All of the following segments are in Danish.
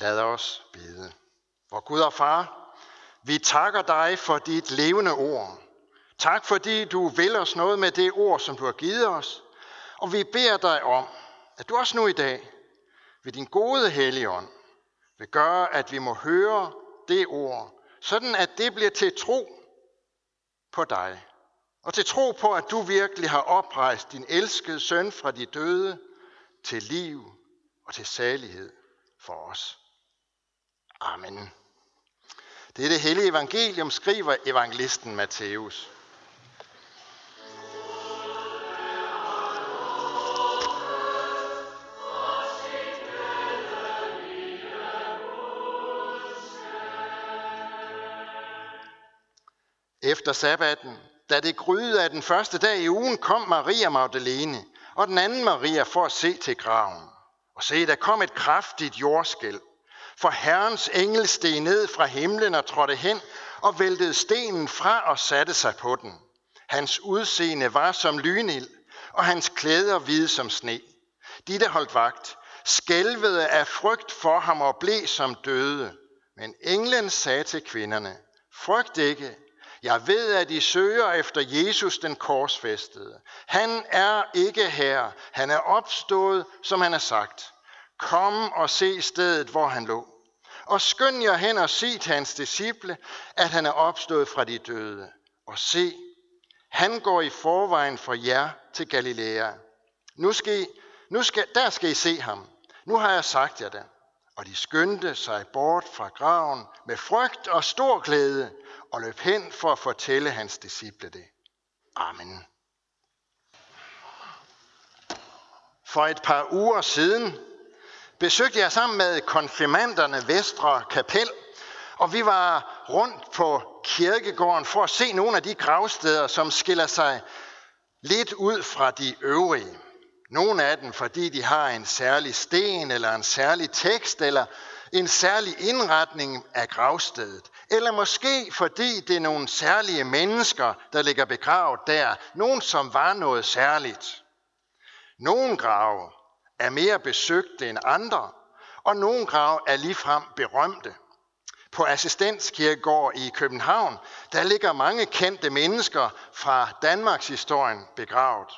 Lad os bede. Vor Gud og Far, vi takker dig for dit levende ord. Tak fordi du vil os noget med det ord, som du har givet os. Og vi beder dig om, at du også nu i dag, ved din gode helligånd, vil gøre, at vi må høre det ord, sådan at det bliver til tro på dig. Og til tro på, at du virkelig har oprejst din elskede søn fra de døde til liv og til salighed for os. Amen. Det er det hellige evangelium, skriver evangelisten Matthæus. Efter sabbaten, da det gryede af den første dag i ugen, kom Maria Magdalene og den anden Maria for at se til graven. Og se, der kom et kraftigt jordskælv for Herrens engel steg ned fra himlen og trådte hen og væltede stenen fra og satte sig på den. Hans udseende var som lynild, og hans klæder hvide som sne. De, der holdt vagt, skælvede af frygt for ham og blev som døde. Men englen sagde til kvinderne, frygt ikke, jeg ved, at I søger efter Jesus den korsfæstede. Han er ikke her. Han er opstået, som han har sagt. Kom og se stedet, hvor han lå. Og skynd jer hen og sig til hans disciple, at han er opstået fra de døde. Og se, han går i forvejen for jer til Galilea. Nu skal I, nu skal, der skal I se ham. Nu har jeg sagt jer det. Og de skyndte sig bort fra graven med frygt og stor glæde og løb hen for at fortælle hans disciple det. Amen. For et par uger siden besøgte jeg sammen med konfirmanderne Vestre Kapel, og vi var rundt på kirkegården for at se nogle af de gravsteder, som skiller sig lidt ud fra de øvrige. Nogle af dem, fordi de har en særlig sten, eller en særlig tekst, eller en særlig indretning af gravstedet. Eller måske fordi det er nogle særlige mennesker, der ligger begravet der. Nogen, som var noget særligt. Nogle grave er mere besøgte end andre, og nogle grave er ligefrem berømte. På Assistenskirkegård i København, der ligger mange kendte mennesker fra Danmarks historien begravet.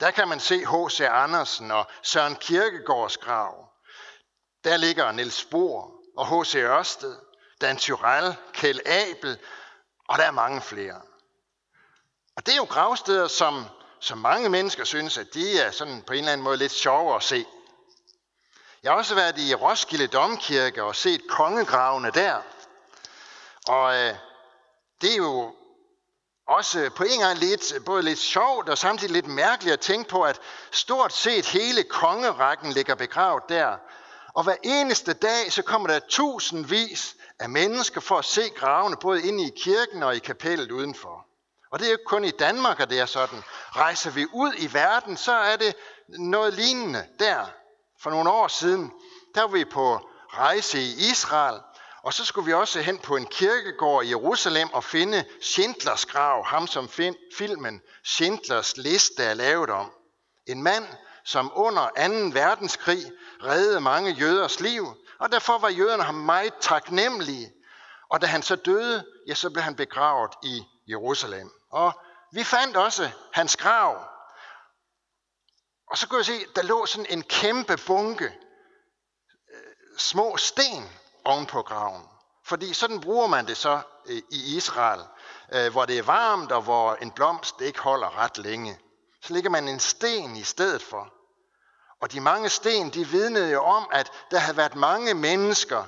Der kan man se H.C. Andersen og Søren Kierkegaards grav. Der ligger Niels Bohr og H.C. Ørsted, Dan Tyrell, Kjell Abel, og der er mange flere. Og det er jo gravsteder, som, som mange mennesker synes, at de er sådan på en eller anden måde lidt sjovere at se. Jeg har også været i Roskilde Domkirke og set kongegravene der. Og øh, det er jo også på en gang lidt, både lidt sjovt og samtidig lidt mærkeligt at tænke på, at stort set hele kongerækken ligger begravet der. Og hver eneste dag, så kommer der tusindvis af mennesker for at se gravene, både inde i kirken og i kapellet udenfor. Og det er jo ikke kun i Danmark, at det er sådan. Rejser vi ud i verden, så er det noget lignende der. For nogle år siden, der var vi på rejse i Israel, og så skulle vi også hen på en kirkegård i Jerusalem og finde Schindlers grav, ham som filmen Schindlers liste er lavet om. En mand, som under 2. verdenskrig reddede mange jøders liv, og derfor var jøderne ham meget taknemmelige. Og da han så døde, ja, så blev han begravet i Jerusalem. Og vi fandt også hans grav. Og så kunne jeg se, der lå sådan en kæmpe bunke øh, små sten oven på graven. Fordi sådan bruger man det så øh, i Israel, øh, hvor det er varmt og hvor en blomst ikke holder ret længe. Så ligger man en sten i stedet for. Og de mange sten, de vidnede jo om, at der havde været mange mennesker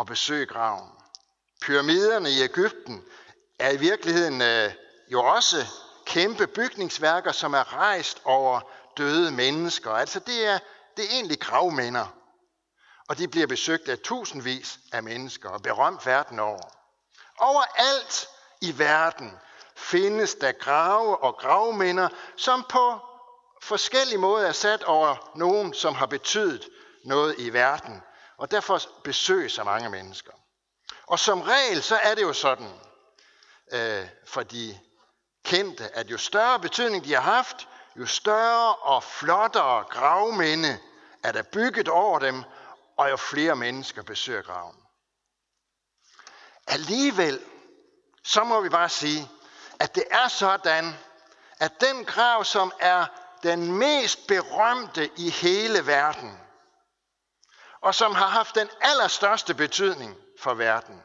at besøge graven. Pyramiderne i Ægypten er i virkeligheden øh, jo også kæmpe bygningsværker, som er rejst over døde mennesker. Altså det er, det er egentlig gravminder. Og de bliver besøgt af tusindvis af mennesker og berømt verden over. Overalt i verden findes der grave og gravminder, som på forskellige måder er sat over nogen, som har betydet noget i verden. Og derfor besøger så mange mennesker. Og som regel, så er det jo sådan, øh, for de kendte, at jo større betydning de har haft, jo større og flottere gravminde er der bygget over dem, og jo flere mennesker besøger graven. Alligevel, så må vi bare sige, at det er sådan, at den grav, som er den mest berømte i hele verden, og som har haft den allerstørste betydning for verden,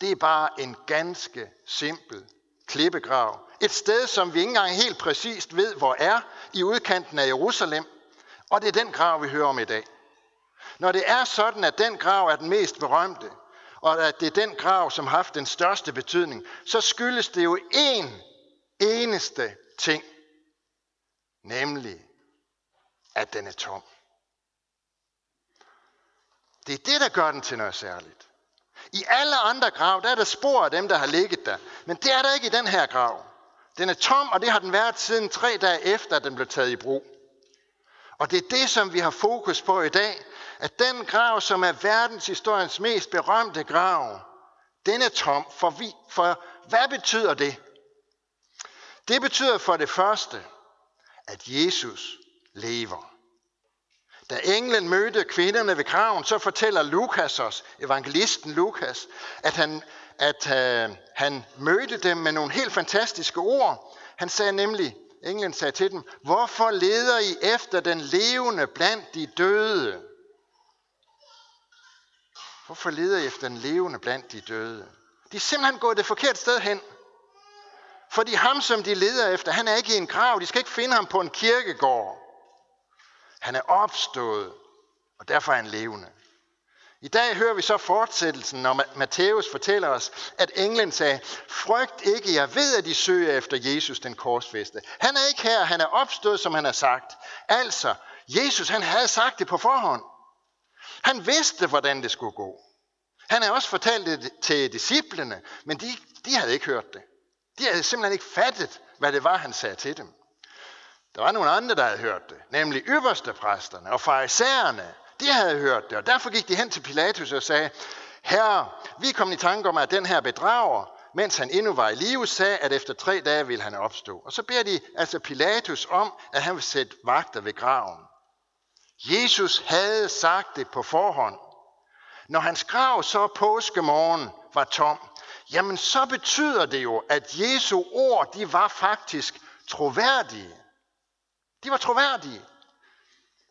det er bare en ganske simpel klippegrav. Et sted, som vi ikke engang helt præcist ved, hvor er, i udkanten af Jerusalem. Og det er den grav, vi hører om i dag. Når det er sådan, at den grav er den mest berømte, og at det er den grav, som har haft den største betydning, så skyldes det jo én eneste ting, nemlig at den er tom. Det er det, der gør den til noget særligt. I alle andre grav, der er der spor af dem, der har ligget der. Men det er der ikke i den her grav. Den er tom, og det har den været siden tre dage efter, at den blev taget i brug. Og det er det, som vi har fokus på i dag, at den grav, som er verdenshistoriens mest berømte grav, den er tom. For, vi, for hvad betyder det? Det betyder for det første, at Jesus lever. Da englen mødte kvinderne ved graven, så fortæller Lukas os, evangelisten Lukas, at han, at øh, han mødte dem med nogle helt fantastiske ord. Han sagde nemlig, englen sagde til dem, hvorfor leder I efter den levende blandt de døde? Hvorfor leder I efter den levende blandt de døde? De er simpelthen gået det forkerte sted hen. Fordi ham, som de leder efter, han er ikke i en grav. De skal ikke finde ham på en kirkegård. Han er opstået, og derfor er han levende. I dag hører vi så fortsættelsen, når Matthæus fortæller os, at englen sagde, frygt ikke, jeg ved, at de søger efter Jesus, den korsfæste. Han er ikke her, han er opstået, som han har sagt. Altså, Jesus, han havde sagt det på forhånd. Han vidste, hvordan det skulle gå. Han havde også fortalt det til disciplene, men de, de havde ikke hørt det. De havde simpelthen ikke fattet, hvad det var, han sagde til dem. Der var nogle andre, der havde hørt det, nemlig ypperste præsterne og farisæerne. De havde hørt det, og derfor gik de hen til Pilatus og sagde, Herre, vi kom i tanke om, at den her bedrager, mens han endnu var i live, sagde, at efter tre dage ville han opstå. Og så beder de altså Pilatus om, at han vil sætte vagter ved graven. Jesus havde sagt det på forhånd. Når hans grav så påskemorgen var tom, jamen så betyder det jo, at Jesu ord, de var faktisk troværdige. De var troværdige.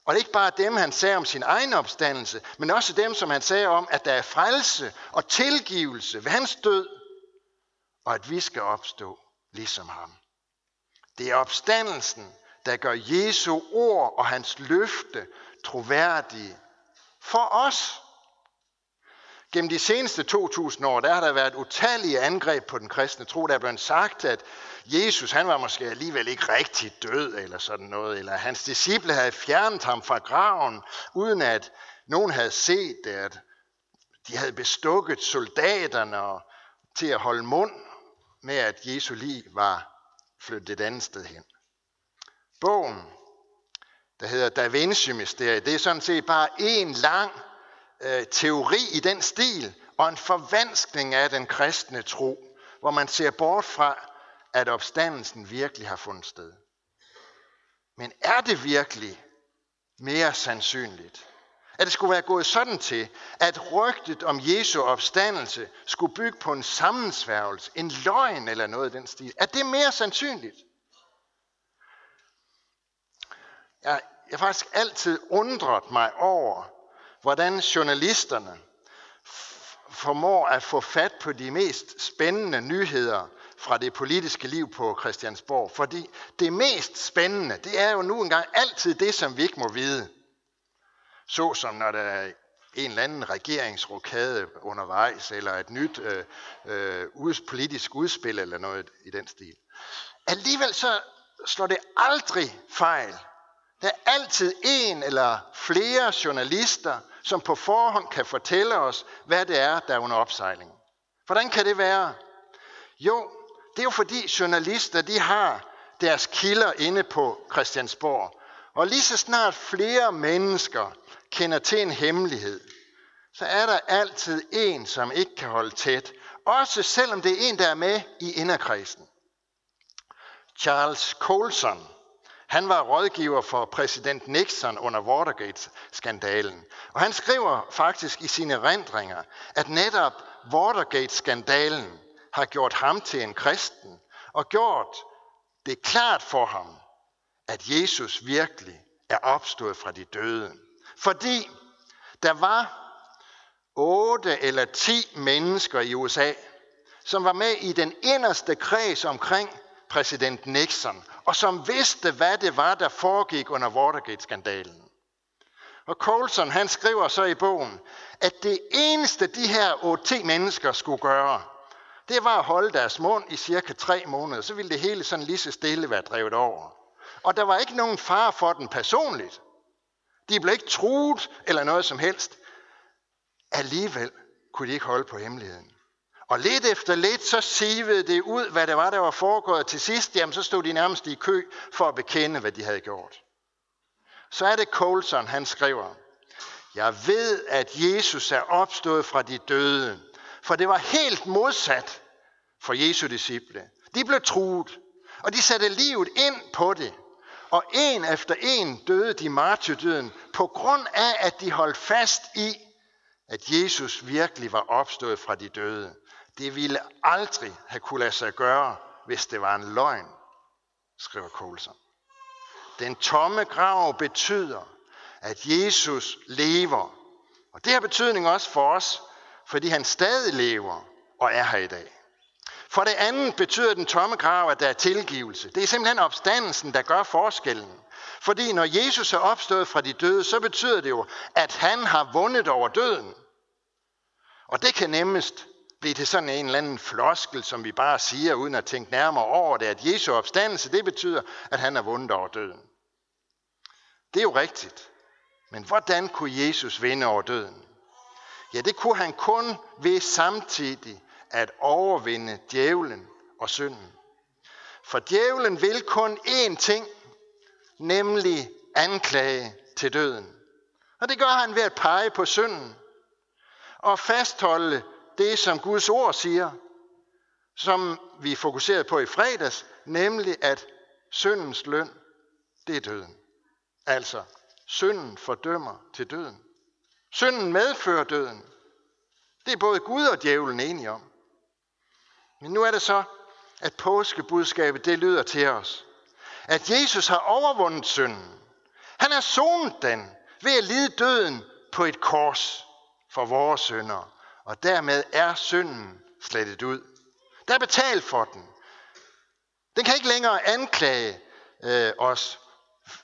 Og det er ikke bare dem, han sagde om sin egen opstandelse, men også dem, som han sagde om, at der er frelse og tilgivelse ved hans død, og at vi skal opstå ligesom ham. Det er opstandelsen, der gør Jesu ord og hans løfte troværdige for os. Gennem de seneste 2000 år, der har der været utallige angreb på den kristne tro. Der er blevet sagt, at Jesus han var måske alligevel ikke rigtig død eller sådan noget, eller hans disciple havde fjernet ham fra graven, uden at nogen havde set det, at de havde bestukket soldaterne til at holde mund med, at Jesu liv var flyttet et andet sted hen. Bogen, der hedder Da Vinci-mysteriet, det er sådan set bare en lang øh, teori i den stil, og en forvanskning af den kristne tro, hvor man ser bort fra, at opstandelsen virkelig har fundet sted. Men er det virkelig mere sandsynligt, at det skulle være gået sådan til, at rygtet om Jesu opstandelse skulle bygge på en sammensværgelse, en løgn eller noget i den stil? Er det mere sandsynligt? Jeg, jeg har faktisk altid undret mig over, hvordan journalisterne formår at få fat på de mest spændende nyheder fra det politiske liv på Christiansborg. Fordi det mest spændende, det er jo nu engang altid det, som vi ikke må vide. Så som når der er en eller anden regeringsrokade undervejs, eller et nyt øh, øh, politisk udspil, eller noget i den stil. Alligevel så slår det aldrig fejl. Der er altid en eller flere journalister, som på forhånd kan fortælle os, hvad det er, der er under opsejling. Hvordan kan det være? Jo, det er jo fordi journalister, de har deres kilder inde på Christiansborg. Og lige så snart flere mennesker kender til en hemmelighed, så er der altid en, som ikke kan holde tæt. Også selvom det er en, der er med i inderkredsen. Charles Colson, han var rådgiver for præsident Nixon under Watergate-skandalen. Og han skriver faktisk i sine rendringer, at netop Watergate-skandalen har gjort ham til en kristen og gjort det klart for ham, at Jesus virkelig er opstået fra de døde. Fordi der var otte eller ti mennesker i USA, som var med i den inderste kreds omkring præsident Nixon, og som vidste, hvad det var, der foregik under Watergate-skandalen. Og Colson, han skriver så i bogen, at det eneste, de her 8-10 mennesker skulle gøre, det var at holde deres mund i cirka tre måneder, så ville det hele sådan lige så stille være drevet over. Og der var ikke nogen far for den personligt. De blev ikke truet eller noget som helst. Alligevel kunne de ikke holde på hemmeligheden. Og lidt efter lidt, så sivede det ud, hvad det var, der var foregået. Til sidst, jamen, så stod de nærmest i kø for at bekende, hvad de havde gjort. Så er det Colson, han skriver, Jeg ved, at Jesus er opstået fra de døde, for det var helt modsat for Jesu disciple. De blev truet, og de satte livet ind på det. Og en efter en døde de martyrdøden på grund af, at de holdt fast i, at Jesus virkelig var opstået fra de døde. Det ville aldrig have kunne lade sig gøre, hvis det var en løgn, skriver Coulson. Den tomme grav betyder, at Jesus lever. Og det har betydning også for os, fordi han stadig lever og er her i dag. For det andet betyder den tomme grav, at der er tilgivelse. Det er simpelthen opstandelsen, der gør forskellen. Fordi når Jesus er opstået fra de døde, så betyder det jo, at han har vundet over døden. Og det kan nemmest blive til sådan en eller anden floskel, som vi bare siger, uden at tænke nærmere over det, at Jesu opstandelse, det betyder, at han har vundet over døden. Det er jo rigtigt. Men hvordan kunne Jesus vinde over døden? Ja, det kunne han kun ved samtidig at overvinde djævlen og synden. For djævlen vil kun én ting, nemlig anklage til døden. Og det gør han ved at pege på synden og fastholde det, som Guds ord siger, som vi fokuserede på i fredags, nemlig at syndens løn, det er døden. Altså, synden fordømmer til døden. Synden medfører døden. Det er både Gud og djævlen enige om. Men nu er det så, at påskebudskabet det lyder til os. At Jesus har overvundet synden. Han har sonet den ved at lide døden på et kors for vores synder. Og dermed er synden slettet ud. Der er betalt for den. Den kan ikke længere anklage øh, os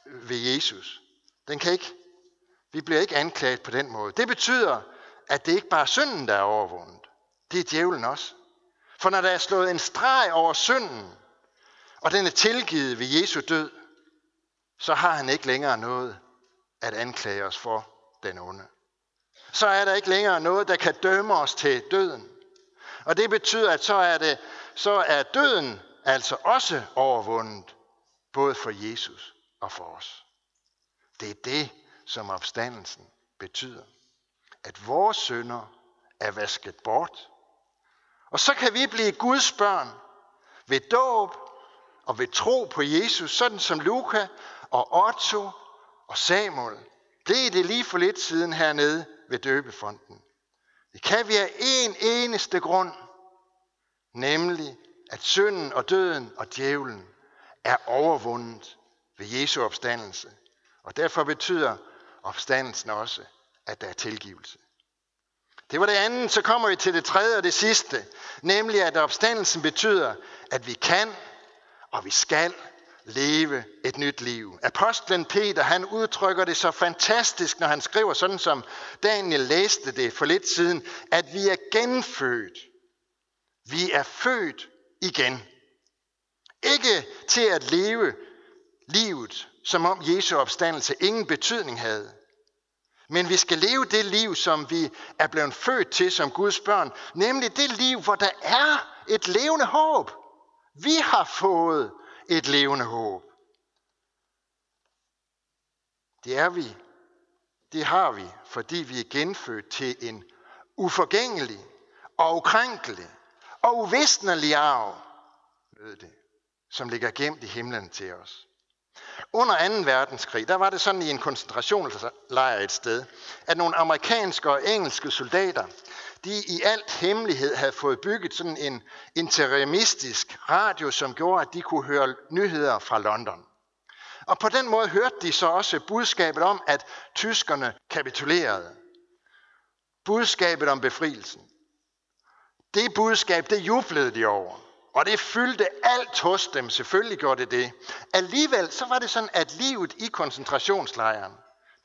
ved Jesus. Den kan ikke. Vi bliver ikke anklaget på den måde. Det betyder, at det ikke bare er synden, der er overvundet. Det er djævlen også. For når der er slået en streg over synden, og den er tilgivet ved Jesu død, så har han ikke længere noget at anklage os for den onde. Så er der ikke længere noget, der kan dømme os til døden. Og det betyder, at så er, det, så er døden altså også overvundet, både for Jesus og for os. Det er det, som opstandelsen betyder. At vores synder er vasket bort, og så kan vi blive Guds børn ved dåb og ved tro på Jesus, sådan som Luka og Otto og Samuel blev det lige for lidt siden hernede ved døbefonden. Det kan vi af en eneste grund, nemlig at synden og døden og djævlen er overvundet ved Jesu opstandelse. Og derfor betyder opstandelsen også, at der er tilgivelse. Det var det andet, så kommer vi til det tredje og det sidste, nemlig at opstandelsen betyder, at vi kan og vi skal leve et nyt liv. Apostlen Peter, han udtrykker det så fantastisk, når han skriver sådan som Daniel læste det for lidt siden, at vi er genfødt. Vi er født igen. Ikke til at leve livet, som om Jesu opstandelse ingen betydning havde. Men vi skal leve det liv, som vi er blevet født til som Guds børn. Nemlig det liv, hvor der er et levende håb. Vi har fået et levende håb. Det er vi. Det har vi, fordi vi er genfødt til en uforgængelig og ukrænkelig og uvisnelig arv, lød det, som ligger gemt i himlen til os. Under 2. verdenskrig, der var det sådan i en koncentrationslejr et sted, at nogle amerikanske og engelske soldater, de i alt hemmelighed havde fået bygget sådan en interimistisk radio, som gjorde, at de kunne høre nyheder fra London. Og på den måde hørte de så også budskabet om, at tyskerne kapitulerede. Budskabet om befrielsen. Det budskab, det jublede de over. Og det fyldte alt hos dem, selvfølgelig gjorde det det. Alligevel så var det sådan, at livet i koncentrationslejren,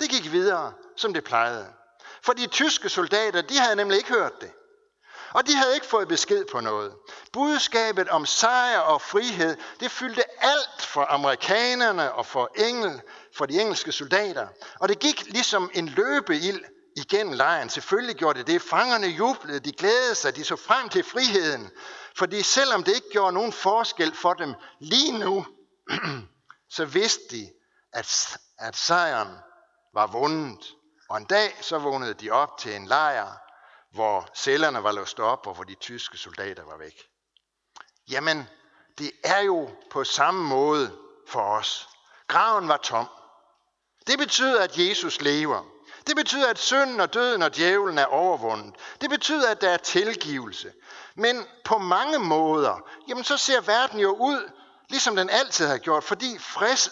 det gik videre, som det plejede. For de tyske soldater, de havde nemlig ikke hørt det. Og de havde ikke fået besked på noget. Budskabet om sejr og frihed, det fyldte alt for amerikanerne og for, engel, for de engelske soldater. Og det gik ligesom en løbeild igennem lejren. Selvfølgelig gjorde det det. Fangerne jublede, de glædede sig, de så frem til friheden. Fordi selvom det ikke gjorde nogen forskel for dem lige nu, så vidste de, at, at sejren var vundet. Og en dag så vågnede de op til en lejr, hvor cellerne var låst op, og hvor de tyske soldater var væk. Jamen, det er jo på samme måde for os. Graven var tom. Det betyder, at Jesus lever. Det betyder, at synden og døden og djævlen er overvundet. Det betyder, at der er tilgivelse. Men på mange måder, jamen så ser verden jo ud, ligesom den altid har gjort, fordi frist,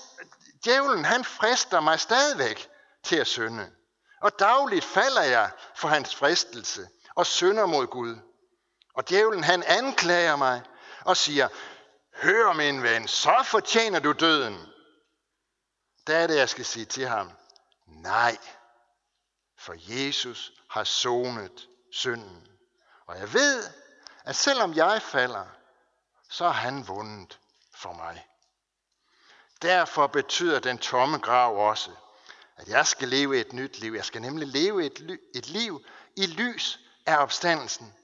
djævlen han frister mig stadigvæk til at synde. Og dagligt falder jeg for hans fristelse og synder mod Gud. Og djævlen han anklager mig og siger, hør min ven, så fortjener du døden. Der er det, jeg skal sige til ham, nej, for Jesus har sonet synden. Og jeg ved, at selvom jeg falder, så har han vundet for mig. Derfor betyder den tomme grav også, at jeg skal leve et nyt liv. Jeg skal nemlig leve et, et liv i lys af opstandelsen.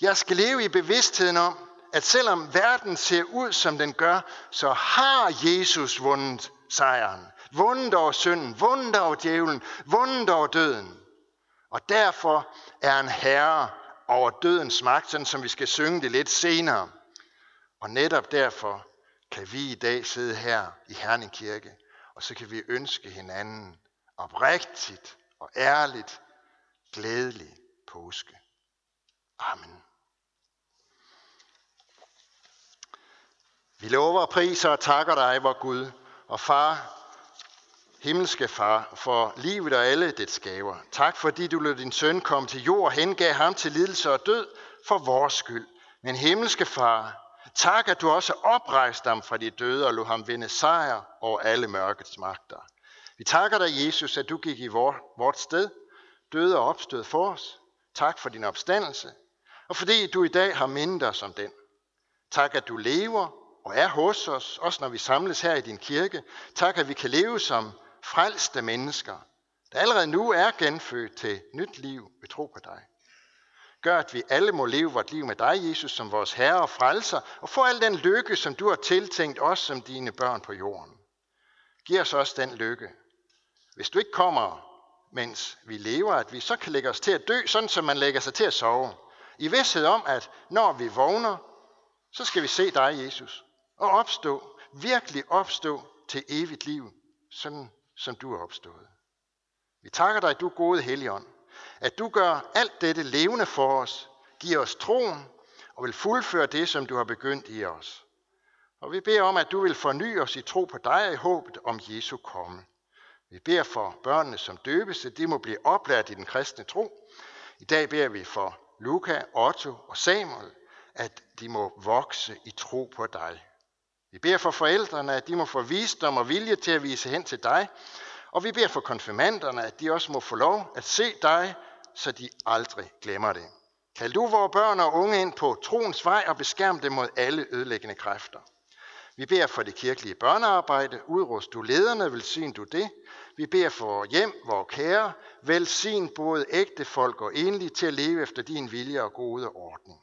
Jeg skal leve i bevidstheden om, at selvom verden ser ud, som den gør, så har Jesus vundet sejren. Vundet over synden, vundet over djævlen, vundet over døden. Og derfor er han herre over dødens magt, sådan som vi skal synge det lidt senere. Og netop derfor kan vi i dag sidde her i Herning Kirke, og så kan vi ønske hinanden oprigtigt og ærligt glædelig påske. Amen. Vi lover og priser og takker dig, vor Gud og Far, himmelske Far, for livet og alle det skaber. Tak fordi du lod din søn komme til jord og hengav ham til lidelse og død for vores skyld. Men himmelske Far, tak at du også oprejste ham fra de døde og lod ham vinde sejr over alle mørkets magter. Vi takker dig, Jesus, at du gik i vort sted, døde og opstod for os. Tak for din opstandelse, og fordi du i dag har mindet os om den. Tak, at du lever og er hos os, også når vi samles her i din kirke. Tak, at vi kan leve som frelste mennesker, der allerede nu er genfødt til nyt liv ved tro på dig. Gør, at vi alle må leve vort liv med dig, Jesus, som vores Herre og Frelser, og få al den lykke, som du har tiltænkt os som dine børn på jorden. Giv os også den lykke. Hvis du ikke kommer mens vi lever, at vi så kan lægge os til at dø, sådan som man lægger sig til at sove. I vidsthed om, at når vi vågner, så skal vi se dig, Jesus, og opstå, virkelig opstå til evigt liv, sådan som du er opstået. Vi takker dig, du gode Helligånd, at du gør alt dette levende for os, giver os troen og vil fuldføre det, som du har begyndt i os. Og vi beder om, at du vil forny os i tro på dig i håbet om Jesu komme. Vi beder for børnene som døbes, at de må blive oplært i den kristne tro. I dag beder vi for Luca, Otto og Samuel, at de må vokse i tro på dig. Vi beder for forældrene, at de må få visdom og vilje til at vise hen til dig. Og vi beder for konfirmanderne, at de også må få lov at se dig, så de aldrig glemmer det. Kald du vores børn og unge ind på troens vej og beskærm dem mod alle ødelæggende kræfter. Vi beder for det kirkelige børnearbejde. Udrust du lederne, velsign du det. Vi beder for hjem, vor kære. Velsign både ægte folk og enlige til at leve efter din vilje og gode ordning.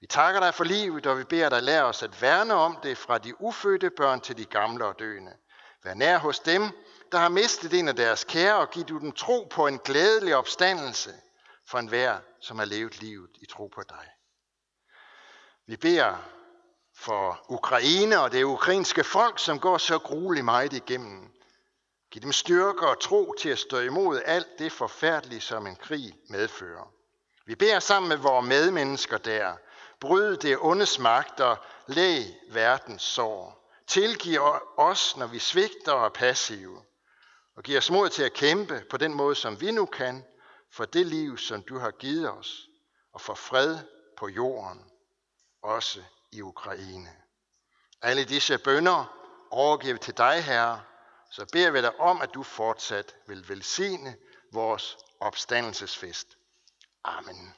Vi takker dig for livet, og vi beder dig lære os at værne om det fra de ufødte børn til de gamle og døende. Vær nær hos dem, der har mistet en af deres kære, og giv du dem tro på en glædelig opstandelse for enhver, som har levet livet i tro på dig. Vi beder for Ukraine og det ukrainske folk, som går så grueligt meget igennem. Giv dem styrke og tro til at stå imod alt det forfærdelige, som en krig medfører. Vi beder sammen med vores medmennesker der, bryd det ondes magter, læg verdens sår. Tilgiv os, når vi svigter og er passive. Og giv os mod til at kæmpe på den måde, som vi nu kan, for det liv, som du har givet os, og for fred på jorden, også i Ukraine. Alle disse bønder overgiver til dig, Herre, så beder vi dig om, at du fortsat vil velsigne vores opstandelsesfest. Amen.